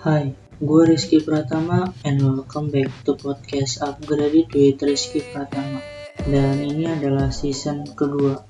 Hai, gue Rizky Pratama and welcome back to podcast Upgraded with Rizky Pratama. Dan ini adalah season kedua